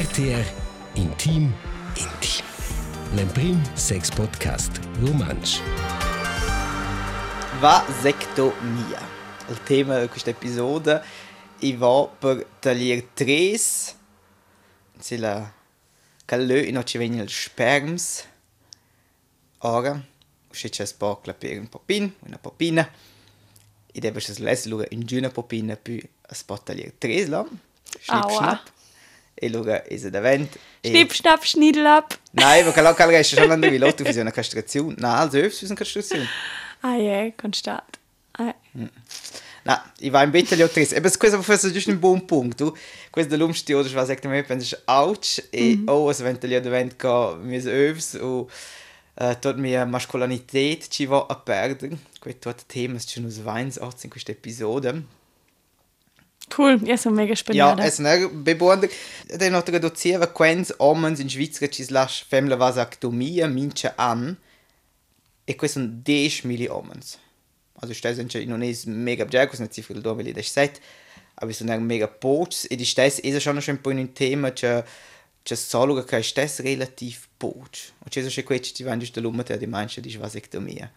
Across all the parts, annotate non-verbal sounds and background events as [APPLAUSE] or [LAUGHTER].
RTR Intim Intim. L'Emprim Sex Podcast Romansch. Vasectomia. Il tema di questa episodio va per tagliare tre se la callo in ci vengono il sperms ora c'è c'è spacla per un popin una popina e deve c'è l'es in giuna popina più a spot tagliare tre la schnipp. Schnapp e allora è davvero Schnipp, schnapp, schniedelapp. Nein, perché là callo resta schon andere Leute für so eine Kastration. Nein, also öfter für so eine Kastration. Ah ja, constat. Ah, No, io vai in betta gli altri. E per questo è giusto un buon punto. Questo l'umsti oder was sagt mir, wenn es ouch e oh, es wenn der davent ka mis övs o uh, tot mia masculinität ci va a perdere. Questo tot tema ci nos vines auch in questa episode. Cool, ja, so mega Ja, spannend. es ne bebuonder. Den hat reduziert quens omens in Schweizer ci slash femla vasectomia mince an. E questo sono 10 mili omens. Also stai sind non è mega bjag, non cifra del 2017, aber sono mega pocs e di stes è schon schon un po' un tema che che solo che stes relativ poc. O c'è so che questi ci vanno giusto l'umma di manche di vasectomia.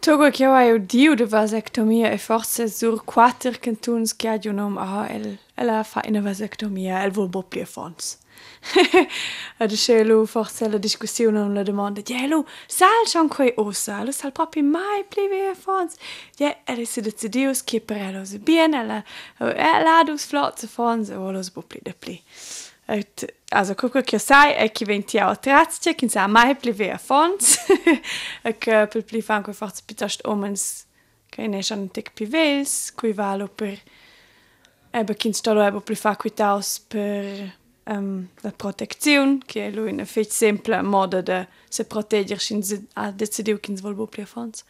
Togo Kiwa e dio de vasektomie e forse sur quater kentuns kiadionom AHL. Ella fa ina vasektomia el vu boplie fons. [LAUGHS] A de chelo forcella discussiun om la demanda Jelo sal chan quei ossa lo sal papi mai plive fons. Je elle se de cedius ki perello se bien ella o eladus flot se fons o los bopli de pli. Et, also coco che sai è che venti a trazia che sa mai plive a fons [LAUGHS] e che per pli fan quei forse piuttosto omens che ne schon un tic pivels cui valo per Eben kind stalo ebo pli fa quitaus per um, la protezione, che è lui una fece semplice modo de se protegger sin a decidiu che vol bo pli a fons.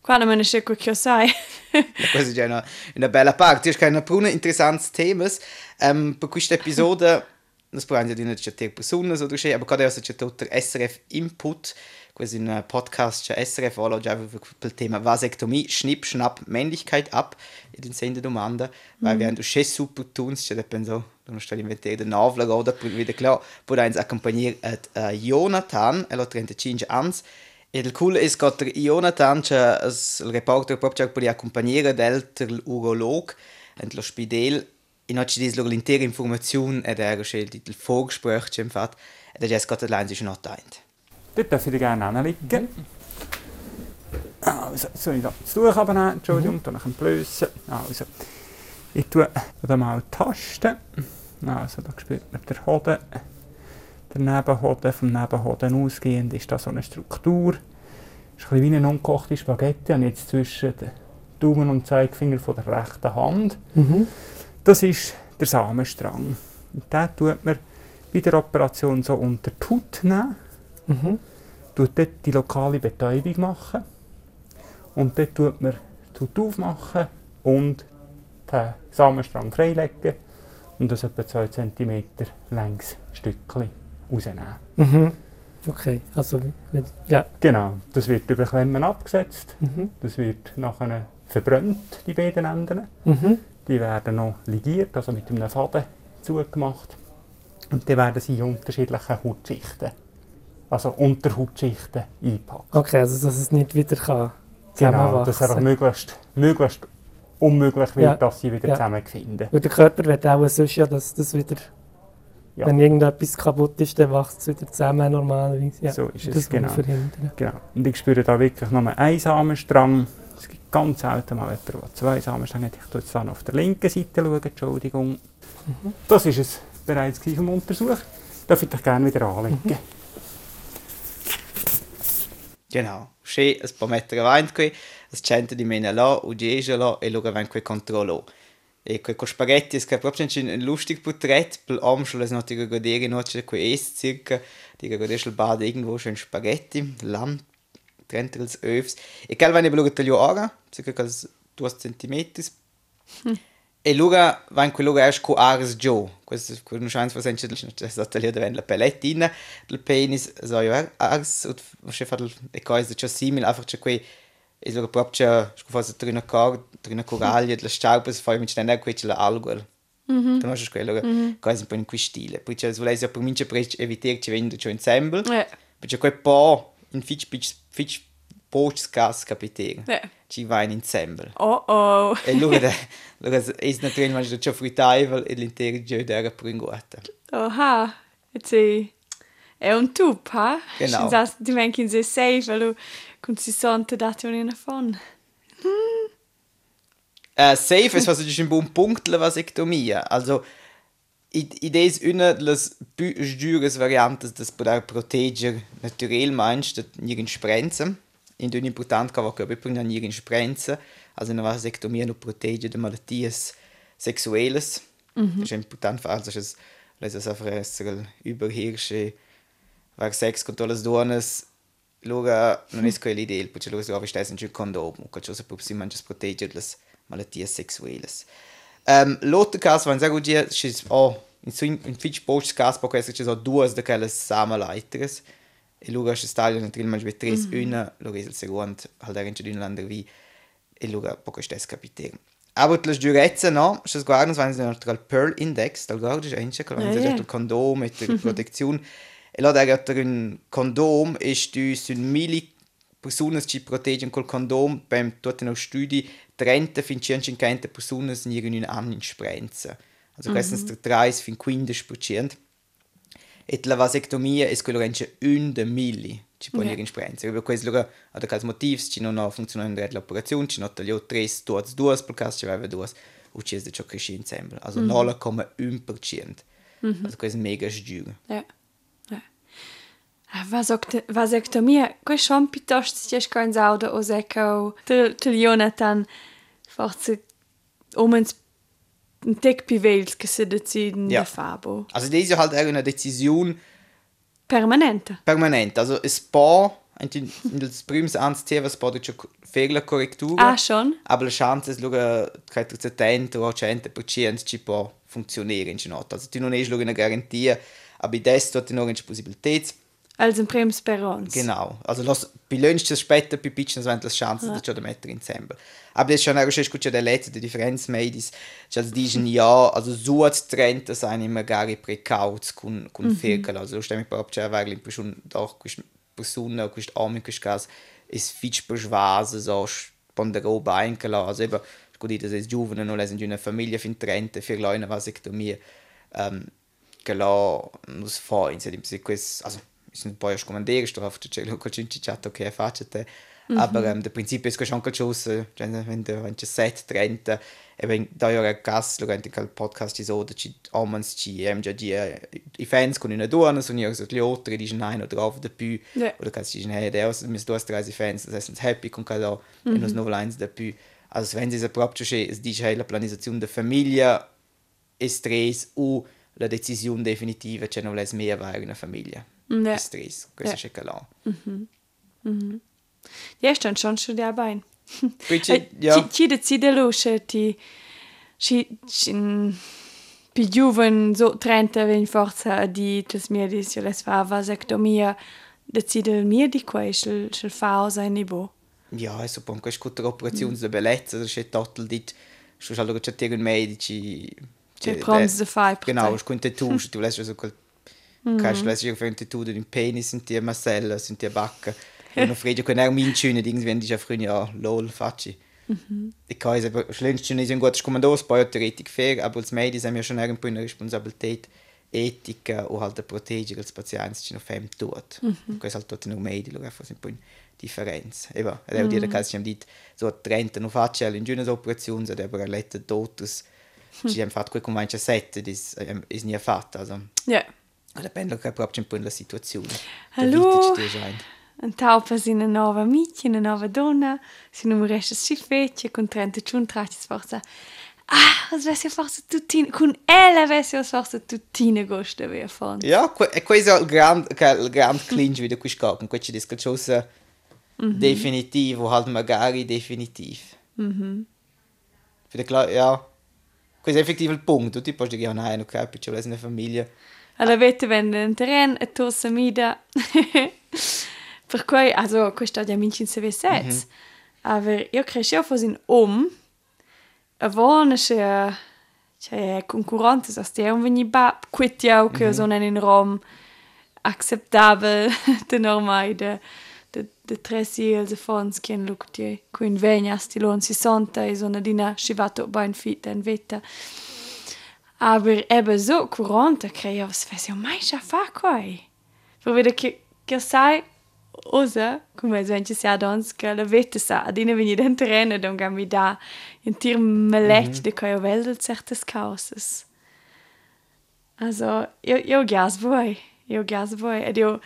Quando me ne sche co che sai. Questa è già una, una bella parte. Io ho una interessante temas. Um, per questa episode, non spero di non c'è persone, so c'è, ma cosa c'è tutto SRF Input. È un podcast c'è SRF, alla già per il tema Vasectomie, Schnipp, Schnapp, Männlichkeit ab. E din sende domanda, weil wir haben c'è super tuns, c'è da penso, non sto inventare de novla roda, per vedere klar, poi da uns accompagnare at uh, Jonathan, e lo 35 anni, e il cool è che Jonathan, c'è il reporter proprio per accompagnare del urolog, e lo spidel, in oggi dis lo l'intera informazione ed era scel il Vorgespräch c'è infatti, ed è già scott allein sich not eint. Dort dürfen Sie gerne hinlegen. Also, soll ich da das Tuch abnehmen? Entschuldigung, dann ein Blößen. Also, ich tue da mal tasten. Also, da spürt man den Hoden. Der Nebenhoden, vom Nebenhoden ausgehend ist da so eine Struktur. ist ein bisschen wie eine ungekochte Spaghetti. Und jetzt zwischen den Daumen und Zeigefinger von der rechten Hand. Das ist der Samenstrang. Und den tut man bei der Operation so unter die Haut nehmen. Tut dort die lokale Betäubung machen. Und dort tut man die Haut aufmachen und den Samenstrang freilegen und das etwa 2 cm längs Stückchen rausnehmen. Mhm. Okay, also ja. Genau, das wird über Klemmen abgesetzt. Mhm. Das wird nachher verbrannt, die beiden Enden. Mhm. Die werden noch ligiert, also mit einem Faden zugemacht. Und dann werden sie in unterschiedlichen Hautschichten, also Unterhautschichten eingepackt. Okay, also dass es nicht wieder kann Genau, dass es möglichst, möglichst unmöglich wird, Ja. dass sie wieder Ja. zusammenfinden. Weil der Körper wird auch sonst ja, dass das wieder, Ja. wenn irgendetwas kaputt ist, dann wächst es wieder zusammen normalerweise. Ja, So ist es, das genau. verhindern. Genau. Und ich spüre da wirklich nur einen Samenstrang. Es gibt ganz selten mal jemanden, der zwei Samenstränge hat. Ich schaue jetzt dann auf der linken Seite, schauen, Entschuldigung. Mhm. Das war es bereits vom Untersuch. Darf ich dich gerne wieder anlegen. Mhm. Genau, schön ein paar Meter avanti, das centro di mena là, udiesio là e loro vengono qui controllo. E quei cosparetti che proprio c'è un lustig portrait, per l'omsolo non ti ricordi che non c'è qui est circa, bad irgendwo schön Spaghetti, Lamp 30 övs. E cal vanno bello taglio ora, circa cas 2 cm. E luga van quello che esco ars gio. Questo non chance per senso c'è stato lì la pellettina, il penis so io ars und c'è fatto e cose c'è simile, einfach c'è quei e so proprio c'è scusa tra una cord, tra una coraglia, la sciarpa si fa mi c'è neanche quella algol. Mhm. Tu non c'è quello che cose un po' in cui stile. Poi c'è volesi per mince per evitare che vendo c'è ensemble. Perché quel po' in fitch pitch fitch post gas capitare. Ja. Ci va in ensemble. Oh oh. E allora da allora è naturalmente già fruitaivel e l'intero gioco era per inguata. Oha. Jetzt sei. È un tup, ha? Genau. Das, die menken se safe, du kannst sie sonte dati un in von. Uh, safe ist was ein buon punkt la vasectomia. Also i- idee ist una las più giures variantes das poter proteger naturell meinst dat nirgend sprenzen. In d'un important cava che per non nirgend sprenzen. Also una vasectomia no protege de malatties sexuelles. Mm-hmm. Das ist important für also es les es essere überhirsche var sex con todas as donas Luga non è quella idea, perché luga si stessa in condom, che ciò si può si mangia proteggere le malattie sessuali. Um, L'altro caso, sagen wir, ci oh, in so in fitch post caso, essere ci sono due di quelle samaleiteres. E luga ci sta mit tres mm -hmm. una, luga il secondo, halt er in un lander vi, e luga può stessa capire. Aber die Jurezze no, es guardan wenn sie nach Pearl Index, da guarda ist ein check, wenn sie das Kondom mit der [LAUGHS] Protektion. E là der un condom e stu sun mili personas ci protegen col condom beim tutti no studi 30 fin 150 personas in irgendein an in sprenza. Also meistens der 30 fin 15 Et la vasectomia es quello che un de mili ci può Ja. in sprenza. Per questo luogo ad caso motivs ci non ha funzionato l'operazione, ci non tagliò 3 tuos 2 per caso ci aveva 2 uccise ciò cresci insieme. Also 0,1%. Also questo è mega giuro. Ja. Vasectomia, ko schon pitost ti kan zaude o zeko til Jonathan forse omens un tek pivels che se deciden Ja. ja. fabo. Also das ist ja halt eine Decision Permanente. permanent. Also es paar, in das primes ans Thema es paar schon Fehlerkorrekturen. Ah, schon? Aber la chance es luga che tu 70 o 100% ci può funzionare in ginocchio. Also tu non hai una garantia, aber adesso tu non hai possibilità. Als ein Prems per uns. Genau. Also los bilönst es später bei Pitchen, wenn das Chance ja. schon mettere insieme. Aber das ist schon auch schon gut der letzte die Differenz made ist, dass diesen [LAUGHS] Jahr also so Trend das eine magari precauts con con mm -hmm. ferkel. Also lo stemmi proprio cioè avere l'impressione doch questa persona, questa amica questo caso è fitch persuasa so ponderoba anche là. Also eben gut das ist giovane non lesen una famiglia fin 30 für Leute vasectomia. Ähm che là non si fa in questo also ist ein paar Kommandiere drauf, der Cello Cocinci chat okay, facete. Aber ähm, der Prinzip ist schon wenn du wenn du Set trennt, eben da ja ein Gast, lo il podcast ci so, da ci omens ci emja di i fans con una donna, sono io so gli altri di nein oder auf der Ja. oder kannst du hey, der aus mis dos drei fans, das sind happy con cada mm -hmm. e nos novel lines der Bühne. Also wenn sie es proprio c'è, es dice la pianificazione della famiglia e stress o la decisione definitiva, cioè non vuole mehr avere una famiglia. Ja. E stress, questo Ja. c'è che là. Ja, stand schon schon dabei. Quindi, [LAUGHS] ja, Ci decide lo che ti ci ci pi giuven so 30 ven forza di di se les fa vasectomia decide mia di quei schel schel fa sein niveau. ja, so poi questa operazione mm. bellezza, das c'è total dit, schon allora c'è te un medici, Che proms de fai per Genau, te. ich konnte tu, du lässt so quel Kannst du lässt irgendwie ein Tattoo in Penis sind die Marcella, sind die Backe. [LAUGHS] Und noch Friede können auch mein schöne Ding, wenn ich früher ja lol facci. Ich kann es aber schlimmst schon nicht ein gutes Kommandos, bei Theoretik fair, aber als Medis haben wir schon irgendwo eine Responsabilität, Ethik und halt der Proteger als Patient, die noch fem tut. Und das halt dort noch lo einfach ein po' Differenz. Eben, mm. die der Kasse haben dit so Trenta non faccia in giunas operazioni, ed aber lette dotus. Ci hanno fatto quel come mangia sette, dis è nie fatto, also. Ja. Dipende che proprio un po' la situazione. Hallo? Da vita ci design. Un taupa si una nova amici, una nova donna, si non riesce a si fece con 30 giorni tratti forza. Ah, es wäre ja forse tuttine, con ella wäre ja forse tuttine goste via fon. Ja, que- e questo è il grande, il grande clinch di cui scappa, questo discorso definitivo, halt magari definitiv. Mhm. Für klar, ja. Questo è effettivo il punto, tu puoi dire, ja, nein, ok, poi c'è una famiglia. Alla vete vende un terreno e tu samida. [LAUGHS] per cui, also, questo è amici in se sets. Aber io crescevo fosse in om, a vona che cioè concorrentes as te un veni ba quitia o che sono in Rom acceptabel [LAUGHS] de normai de tre se fons ken look die kuin vegna stilon si santa e son dina scivato bain fit en vetta aber ebbe so courant kreier was fes jo mai cha fa koi wo vede che che sai osa come gente si adons che la vette sa adine vini den trene don gami da in tir melech de koi welsel certes chaoses also io io gas voi io gas voi ed io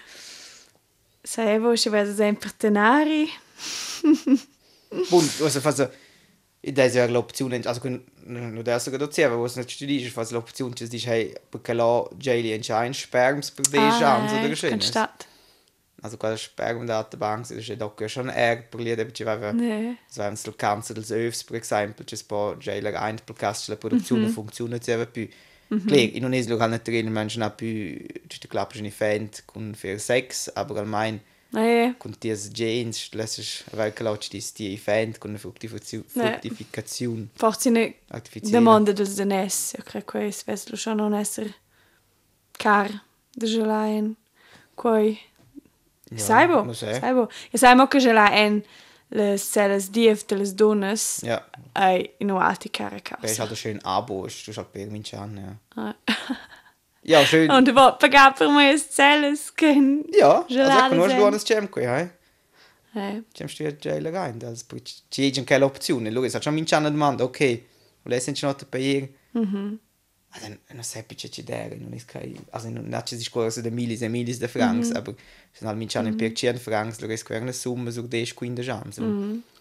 sapevo che aveva sempre tenari Und also fast in dieser l'opziun also kun no der so dozieva was net studi fas l'opziun che dis hey perché la Jayli en Shine sperms per de chance oder kan geschehen stat also quasi sperm Datenbank ist ja doch schon per li debiti va ne so haben sul cancer dels övs per esempio che spo Jayla ein per cast la produzione funziona zeva più Klar, in kann nicht drin Menschen auch te clappes in event con für sex aber allgemein ne con ties genes lässt weil klatsch dis die event con fructificazione fructificazione forse artificiale demanda dels denes io credo che sveslo schon non essere car de gelain Saibo, lo sai. saibo. Io sai mo che ce l'ha en le celles dief de les donas ja ai in alti care Weil es causa. halt ein schön Abo ist, du halt bei mir an, ja. Ja, schön. Und du war pagar per me celles che ja, also sind. nur das Jam qui, hei. Eh, Jam studiert Jail rein, das ist ci c'è keine Option. Lu, es hat schon min chana domanda. Und lei sind schon per ihr. Mhm. Also, non sappi c'è ci dere, non ist kein, also hat sich scuola de milis e milis de francs, aber sind halt chana per 100 francs, lu ist querne Summe so 10 15 chance.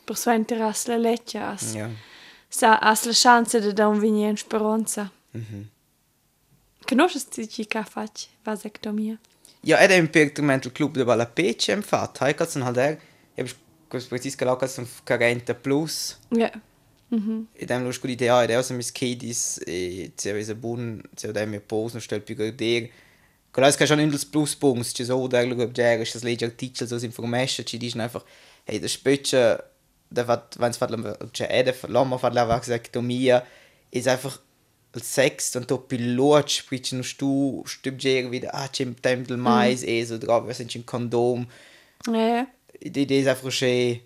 per sua interesse la leccia as. Ja. Sa as la chance de da un vigni in speranza. Mhm. Conosci ti che fac vasectomia? Ja, er im Pergamental Club de Balla Pece im Fat, hei kannst du halt er, ich hab quasi präzis gelau kannst du 40 plus. Ja. E dem loš kod ideja, ideja sem iz Kedis, cel zabun, cel da mi pozno, štel pi garder. Ko lajs kaj schon in dels pluspunkts, če so da lo gab jere, še zleđa artikel, so information, če diš einfach, hey, da spöče, da vat, wenn es vat, če ede, lama vat la vasectomia, ist einfach als Sex und da Pilot spricht noch du stimmt wieder, ah, če tem del mais, eh, so drauf, wir sind ein Kondom. Ja. Die Idee ist einfach schon,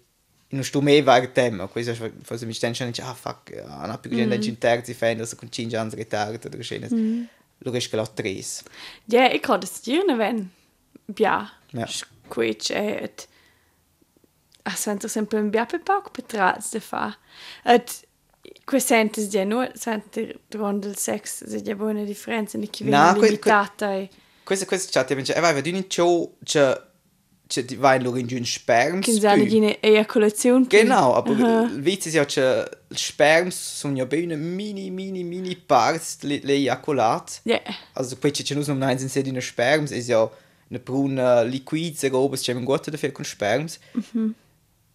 non sto mai var tema, questo è forse mi stanno dicendo, ah fuck, hanno più gente in terzi fan, adesso con 5 anni ritardo, oder scene. Lo riesco che l'ho tres. Ja, ich kann das dir nicht wenn. Ja. Eh, et. Also, wenn du sempre un biape poc petrats de fa. Et. Quei sentes ja nur, sente durante il sex, se ja buona differenza, ne chi No, viene limitata e... Questo questo chat, dice, eh vai, vai, in ciò, c'è di vai in giù sperms. Che sa eine Ejakulation. Genau, aber der Witz ist ja, dass Sperms sind ja bei einer mini, mini, mini Parts l'eiaculat. Ja. Also, poi c'è non nein sind in Sperms, ist ja eine braune Liquid, sehr oben, c'è un gusto dafür con Sperms.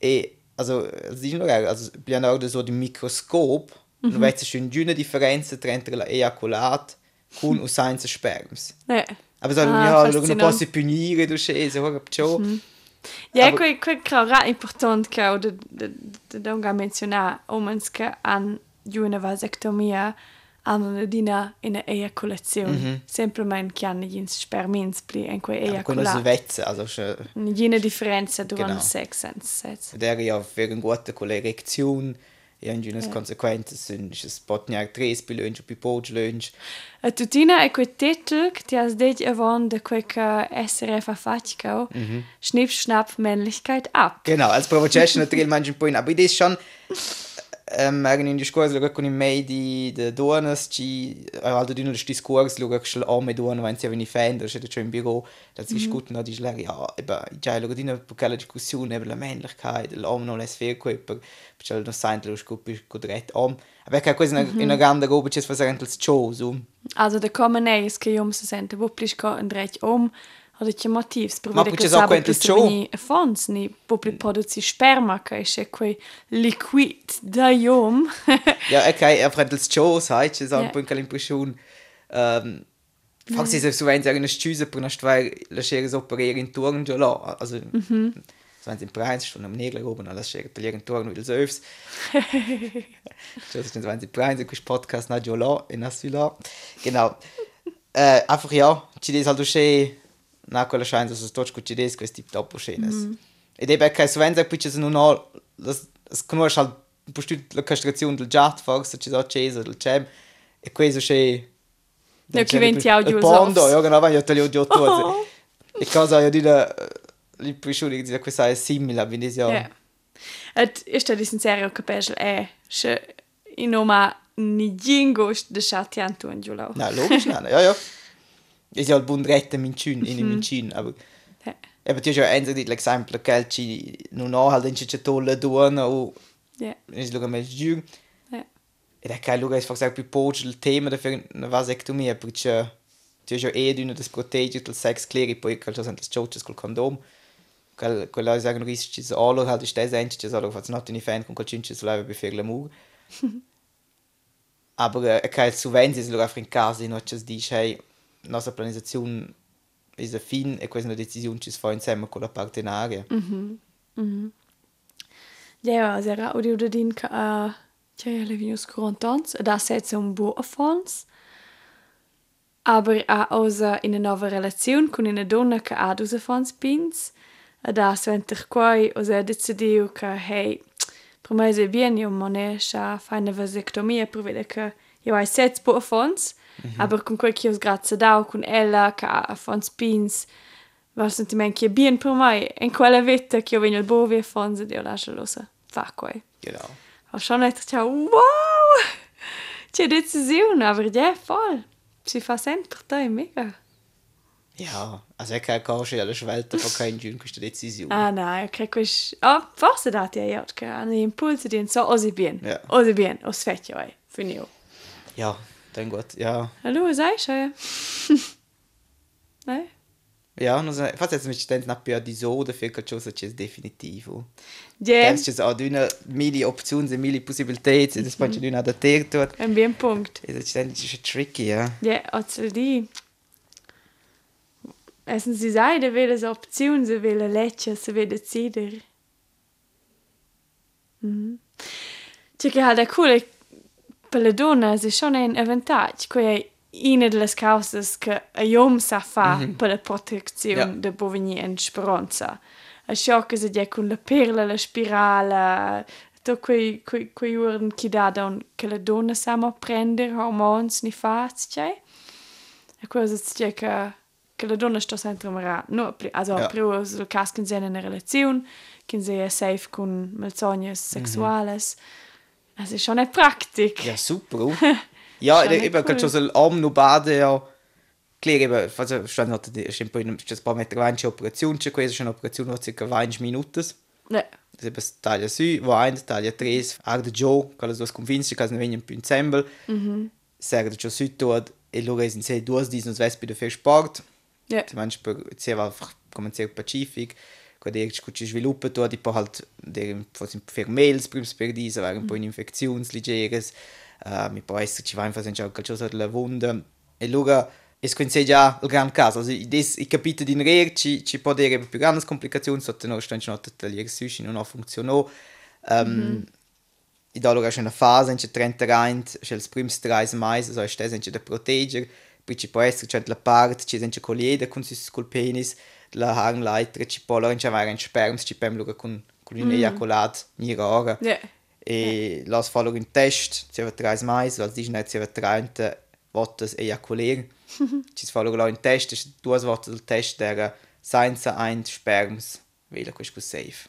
E, also, das ist noch geil, also, auch so di Mikroskop, -hmm. du weißt schon eine Differenz l'eiaculat con o senza Sperms. Ja. aber sagen, ah, ja, pas punire do Ja ra important ka de donga mentionar omenske an Jouneva sektomia an Dina in der Ejakulationun. Mm -hmm. Simplement kann jins Spermins bli en quei Ejakulatze Jene Differenze du an Sexens. Der ja wegen gute Kollektion. Ja e anche una conseguenze sono che spotniar tre spilönch più poch lönch. A tutina è quei titel ti has det avon de quei che SRF a fatchkau. Schnipp schnapp Männlichkeit ab. Genau, als provocation [LAUGHS] natürlich manchen point, aber das schon ähm, in die scuola con i medi de donas ci also di non sti scuola lo che schel ome don wenn sie wenn i fan da schon im büro. Das ist gut na die schlag ja aber già lo di per quella discussione über la männlichkeit l'uomo non è sfer quel per no sein lo scopi codret om aber che questa in una grande roba c'è fa sempre il show so. Also da kommen nei es che jom se sente poplis ko en drech om oder motivs per Ma vedere perché che so sabe quento più ciò? ni fons ni popli produci sperma che esce quei liquid da jom. [LAUGHS] Ja, okay, einfach das Show, heißt es, Ja. yeah. eine Impression. Ähm, Faktisch ist es so, wenn sie eine Schüsse per una stvar lasciare operare in turno già là, also wenn sie im Preis schon am Nägel oben, alles schickt der irgendwo nur so öfs. Das ist wenn sie im Preis, du Podcast na Jola in Asila. Genau. Äh, einfach ja, ci des halt schön, na quella chance so sto ci des questi top schenes. Ed è perché se venza poi c'è non ho das das conosce halt postut la castrazione del jet forse ci so cese del cem e questo c'è No, che venti audio il pondo, usofs. io che non voglio te li odio tutti. E cosa io dire li prisciuli che questa è simile, quindi ja. Ja. Et esta di sincero capesel è che in noma ni jingo de chatian tu angiulo. Na, logisch, nein, ja, ja. Ist ja buon rette mincin, in mincin, aber Ja. aber ti già enza di l'esempio che ci non ho halt in ci tolle duona o Ja. is luga me giù. Ja. Ed è che luga è forse più poggio il tema da fare una vasectomia perché ti già e d'una des protegge il sex clear poi che sono le choches col condom. Quel quella sagen rischi so allo halt ist das endlich das allo was not in fan con quel cinci so leve per le mur. Aber äh, che su wenn sie luga in casa non ci dice hey nostra pianificazione is a fin e questa è una decisione ci si fa insieme con la partenaria. Ja, also era audio de din ka uh, ja, ja, levinus contents, da setze un bu affons. Aber a ausa in una nova relazione con una donna che ha dus affons pins, da sventer quai osa decidiu che hey, per me è bien io mone scha fa una vasectomia per vedere che io hai sets bu affons, aber con quel che io grazie dau con ella che ha affons pins, va il sentimento che è bien per me, in quella vita che io vengo al bovi affons e io lascio lo sa, fa quai. Genau. Og schon hat ich wow! C'è decisione, aber ja, voll. Si fa sempre te, mega. Ja, also ich kann auch schon alle Schwelten von keinen [LAUGHS] Jün questa decisione. Ah, no, ok, quis... Oh, forse dati a io, che hanno impulsi di so, osi bien. Ja. Osi bien, os fecchio, eh. Finio. Ja, dann gut. Ja. Allora, sai, sai. Ne? Ja, non so, fast jetzt mit den nach per di so da fehlt schon so c'è definitivo. Ja, Jetzt c'è auch eine mille Optionen, mille Possibilitäten, das manche nicht adaptiert wird. ein bien punkt. Es ist dann ist tricky, ja. Ja, ozel di. Essen si sai, de vele so opziun, se vele lecce, se vele decider. Mhm. C'è che ha da cool, per Peledona si schon en avantage che è una delle cause che a jom sa fa mm -hmm. per la protezione yeah. de bovini en speranza. A ciò che si dice con la perla, la spirale, to quei, quei, quei uren che da don che le donne sanno prendere hormons ni faz, cioè? E cosa si dice che che le donne sto sempre mara. No, also, yeah. prima sul casco in una relazione, che si è safe con malsognes sexuales, mm -hmm. Also schon eine Praktik. Ja, super. [LAUGHS] Ja, Schon eben, cool. schon so am noch baden, ja. Klar, eben, also, das ist ein paar, das ist ein Meter wein Operation, c'è questa è un'operazione di circa 20 minuti. Ne. Das ist taglia su, va in, taglia 3, arde giù, con le due convinci, che non vengono più insieme. Serve giù su tot, e loro sono sei due di non svespi di fare sport. Ja. Zum Beispiel, sie war einfach kommenziert Pacifik, quando er gut sviluppa tu, di poi halt der forse per mails prims per diese waren un po' in infections legeres. Uh, mi può essere ci va in fase già qualcosa della wunde. E allora es conosce già il gran caso, also des i capite di rer ci ci può avere più grandi complicazioni sotto no stanno not tagliare sushi non ha funzionò. Um, I da allora c'è una fase in cui 30 reint, c'è il prims 3 mais, also è stessa in cui da protegger, poi ci può essere c'è la parte, ci c'è collieda con sis col penis, la harnleiter, ci può allora c'è avere un sperms, ci pem allora con con un ejaculat mirare. Ja. E las fallo [LAUGHS] in test, ci aveva 3 mais, als di net ci aveva 30 votos ejaculer. ci fallo là in test, due volte del test der senza ein sperms, vela questo safe.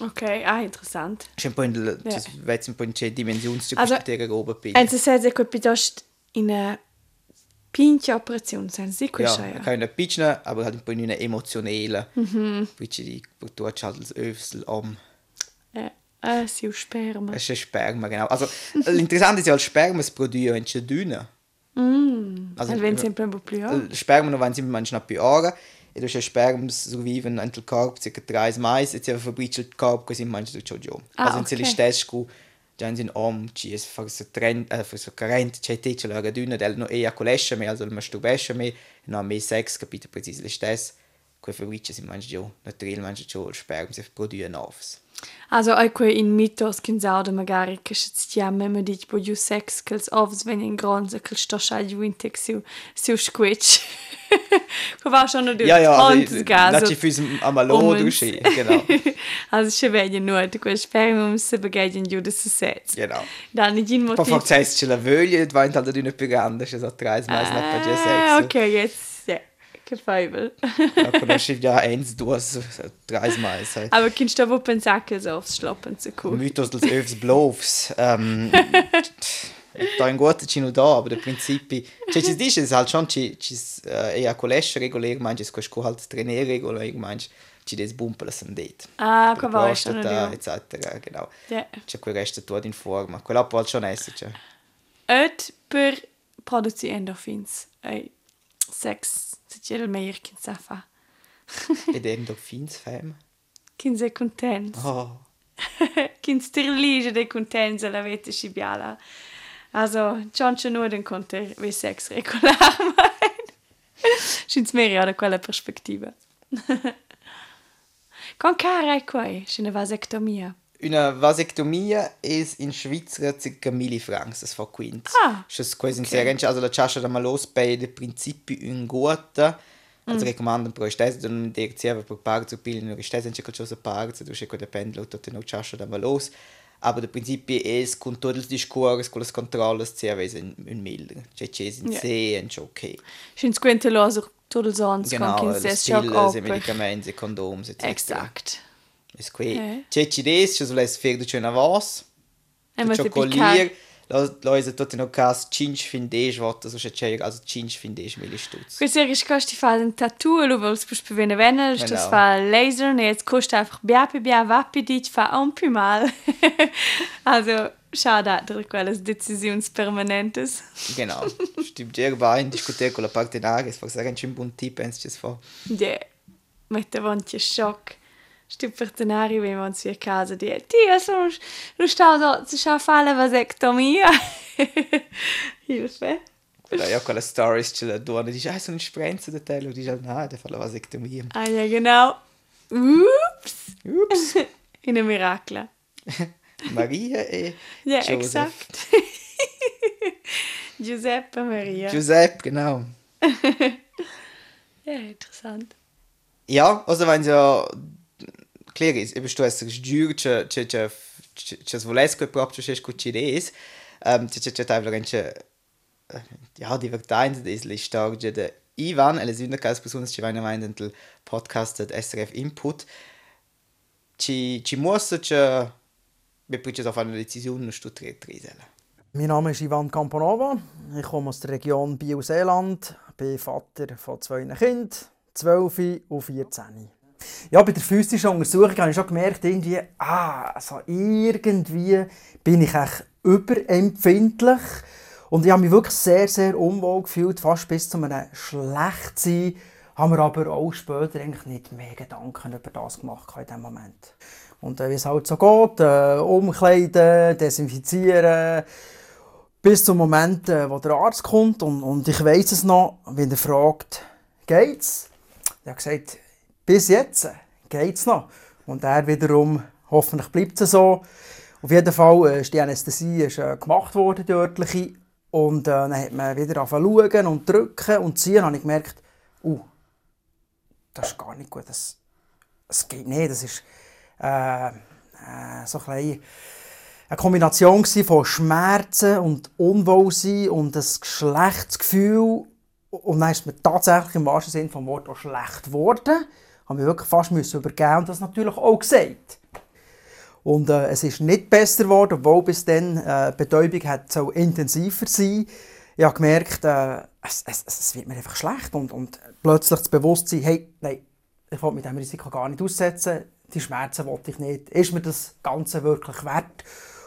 Okay, ah, interessant. C'è un po' in vedi un po' in c'è dimensioni di Also, questa roba. Also se se quel piuttosto in una pinche operazione, sen si Ja, man kann nicht pitchen, aber halt ein po' in una emotionale. Mhm. Pitchen die hat halt das Öfsel am. Ja. Ah, si u sperma. Es ist ein Sperma, genau. Also, l'interessante ist ja, als Sperma es produzieren in der Düne. Mm. Also, wenn sempre un po' più ja. Il sperma non vanno sempre mangiare più ore e tu sperma surviven nel corpo circa 3 mesi e ti fabbrica il corpo così mangi tu ciò Ah, also okay. stessi Jansin om ci es far se trend äh, eh, far se current c'è te ce l'ora d'una del no e a colesce me also ma stubesce me no me sex capite precis le stess quei fabrice si mangi giù naturalmente ciò il sperm se produce novs. Also ecco in mitos che sauda magari che si chiama me dic po giù sex che els ovs vengono grandi che sto scia giù in tek su su squitch. Ko war schon nur Ja, ja, [LAUGHS] also, gas. lass ich fürs Amalo durchsehen, genau. Also se veglia nur de quel spermum se begegnen giù de se genau. Da nicht in motiv. fa heißt, la voglia, et vaint halt più grande, c'è so tre mais la per Ah, sex. okay, jetzt ja. Che fabel. Ja, eins, duas, tre mais. Halt. Aber kannst du wohl pensare che so aufs Schlappen zu kommen? Mythos dels Öfs Blovs. Ähm, [LAUGHS] da in guter Cino da, aber der Prinzipi. Cioè, ci dice, es halt schon, ci, ci, äh, eher colesce regulär, meinst, es kannst halt trainieren regulär, meinst, ci des bumpel sind det. Ah, qua va schon nur. eccetera, genau. Ja. C'è quel resto tutto in forma. Quella può schon essen, cioè. Et per produci endorphins. Sex, se c'è il meglio che sa fa. [LAUGHS] Ed endorphins fem. Kin se content. Oh. Kin stirlige de content la vete si biala. Also, John schon nur den konnte wie sex regular [LAUGHS] mein. Schins mehr da quella perspectiva. [LAUGHS] Con cara quai, schine vasectomia. Una vasectomia es in Svizzera circa 1000 francs, das war quint. Ah, Das quasi okay. sehr also la chascia da malos bei de principi un gota. Mm. Also recomandam pro stessa da non direzieva per parte zu pillen, nur stessa c'è cosa parte, du c'è cosa pendlo tutto no chascia da malos. Aber der Prinzip es con todos os discursos, con controlas, se avesse un, un milder. Cioè c'è in Ja. sé, c'è ok. Schins quente loser tutto sons con Genau, kin le ses shock pillen, le op. medicamenti, condoms, etc. Exakt. Es qui. Ja. C'è ci des, c'è sulle sfere c'è una voce. E ma te Schokolier, Leute tot in cas 5 findés wat so c'è also 5 findés mille stutz. Questa è costi fa un tattoo, pus per vene venne, Genau. das fa laser, ne jetzt costa einfach biapi bia vapi dit fa un più mal. also, schade da quelles decisions permanentes. Genau. Stimmt bei diskutiert con la parte nage, fa sagen ein buon tip pens ci fa. Ja, mette vonti schock. Sti partenari wenn man sie a casa di. Ti es non lo sta so zu scha fare vasectomia. [LAUGHS] Hilfe. Da ja quella stories ce la dona dice ah sono in sprenza da te, lo dice no, da fa la vasectomia. Ah ja, genau. Ups. Ups. [LAUGHS] In a miracla. [LAUGHS] Maria e Ja, Joseph. exakt. Giuseppe Maria. Giuseppe, genau. ja, interessant. Ja, also wenn ja klar ist, eben du hast giur che che che che volesco proprio che scucci des. Ähm che che che einfach ein che ja, die Verteilung des listarge de Ivan, alle sind das besonders ci vaina vain del podcast del SRF Input. Ci ci muossa che wir pritches auf eine Decision nur studiert trisela. Mein Name ist Ivan Camponova. Ich komme aus der Region Biel-Seeland, bin Vater von zwei Kindern, 12 und 14. Ja, bei der physischen Untersuchung habe ich schon gemerkt, irgendwie, ah, also irgendwie bin ich echt überempfindlich. Und ich habe mich wirklich sehr, sehr unwohl gefühlt, fast bis zu einem Schlechtsein. Haben wir aber auch später eigentlich nicht mehr Gedanken über das gemacht in diesem Moment. Und äh, wie es halt so geht, äh, umkleiden, desinfizieren, bis zum Moment, äh, wo der Arzt kommt und, und ich weiß es noch, wenn er fragt, geht's? Er hat gesagt, bis jetzt äh, geht's noch. Und er wiederum, hoffentlich bleibt es so. Auf jeden Fall äh, ist die Anästhesie ist, äh, gemacht worden, die örtliche. Und äh, dann hat man wieder angefangen schauen und drücken und ziehen. Und habe ich gemerkt, uh, das ist gar nicht gut. Das, das geht nicht. Das ist äh, äh, so ein eine Kombination von Schmerzen und Unwohlsein und ein Geschlechtsgefühl. Und dann ist mir tatsächlich im wahrsten Sinne des Wortes auch schlecht geworden. Haben wir wirklich fast müssen übergeben und das natürlich auch gesagt. Und äh, es ist nicht besser geworden, obwohl bis dann äh, die Betäubung hat so intensiver sein. Ich habe gemerkt, äh, es, es, es wird mir einfach schlecht und, und plötzlich das Bewusstsein, hey, nein, ich will mit diesem Risiko gar nicht aussetzen, die Schmerzen wollte ich nicht. Ist mir das Ganze wirklich wert?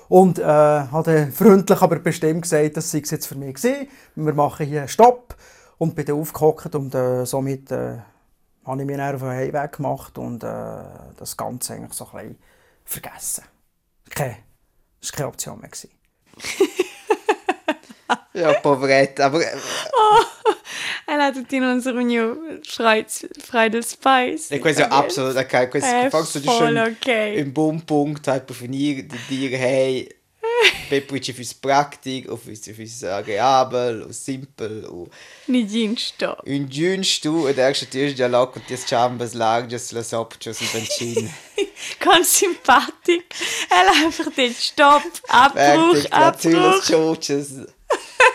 Und äh, habe freundlich, aber bestimmt gesagt, das sei es jetzt für mich gewesen. Wir machen hier Stopp und bin dann aufgehockt und äh, somit äh, habe ich mich dann auf den Heimweg gemacht und äh, das Ganze eigentlich so ein bisschen vergessen. Keine, das war keine Option mehr. Gewesen. [LAUGHS] Ja, Poverette, aber äh, Elle Ela tutti non sono Friday Spice. E questo è absolut ok, questo È faktiskt du voll schon okay. im Bummpunkt halt på finir de dir hey [LAUGHS] Pepprici fürs Praktik, och fürs, fürs agreabel, och simpel, och Ni ginsto. un giunst du, und erst tust ja lock und das chambers larges la sopchos in Benzin. Ganz sympathisch. Ela einfach den Stopp. Abbruch, Fertig, natürlich Abbruch. choches.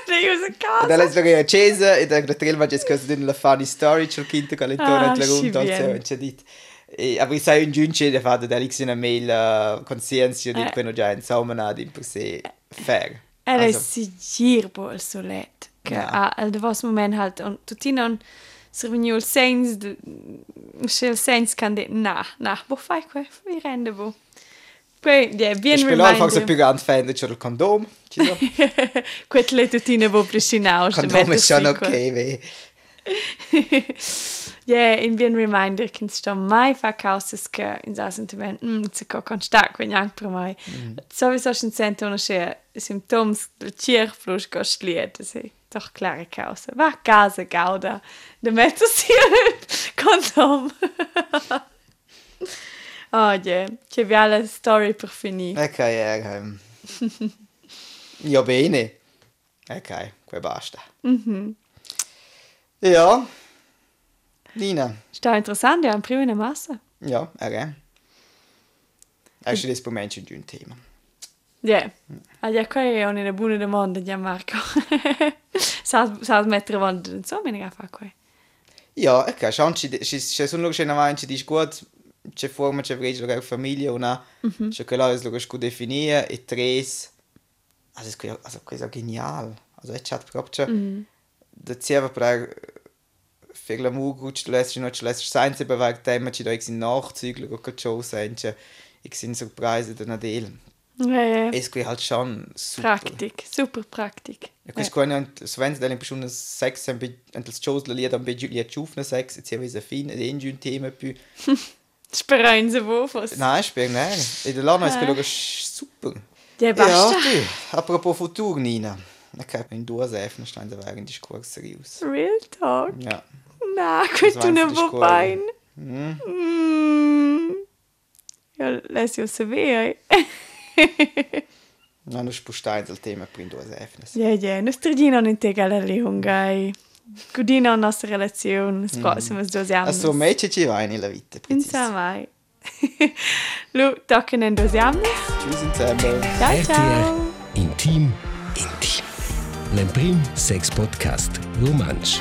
Dei usa Und casa. dann ist er accesa, e da gratrel ma jes cosa la funny story sul quinto calentone Ah, la gunta, c'è dit. E, aber ich sage un giunce, der fatto da lix una mail uh, conscienza di Eh. quello già insomma na di per sé fair. Ela Also- ist sigurbo il solet. Che Ja. a al devos moment halt und tutti non servigno il sens se il sens can de na na bo fai que vi rende bo. Poi ja bien Ich bin einfach so reminder. più grande fan del condom. Ci so. [LAUGHS] Quelle tuttine bo priscinau. Condom ist schon okay, weh. [LAUGHS] Ja, in bien reminder che sto mai fa causas che in sa sentiment mm, se co constat quin anche per mai. Schon sento una sche symptoms del cier plus costliet, sì. Doch klare. Va casa gauda. De metto si [LAUGHS] condom. [LAUGHS] oh, yeah. Che story per finire. Ok, um... [LAUGHS] Ja, bene. Ok, que basta. Ja. Nina. Sta interessant, ja, in prima in massa. Ja, ok. È schon das Moment di un tema. Ja. Also, qua è una buona domanda, ja, Marco. sa, sa mettere non so, me ne fa qua. Ja, ok, schon, ci sono loro che avanti di gut, c'è forma, c'è vrei la famiglia, una, c'è là è loro che definire, e tres, also, es ist also, questo è genial. Also, è chat proprio, da zeva per l'amour gut du lässt noch lässt sein se bewegt dem da ich sind nachzügler ko cho sente ich sind surprise der Nadel Ja, ja. es qui halt schon super Praktik, super Praktik. Ja, quis quan und Sven del in sex ein bi und das shows lied am bi Julia Chufne sex jetzt wie fin in ein Thema più Speranza wo fos. nein spiel nein in der Lana ist gelog super Ja, ja basta. du apropos futur Nina Okay, in due Säfen stand der Wagen Diskurs seriös. Real talk. Ja. Na, quit tu war ne einfach die wo Scuola. bein. Mm. Mm. Ja, lass io sapere. [LAUGHS] Non non spustai del tema per in due Säfen. Ja, ja, nos tredino non te gala leungai. Gudina la nostra relazione, prossimo mm. due anni. Also Mädchen ci vai nella vita. precis. Insomma. [LAUGHS] Lu, tocken en due anni. Tschüss zusammen. Ciao, RTR ciao. Intim Intim. L'Emprim Sex Podcast Romansch.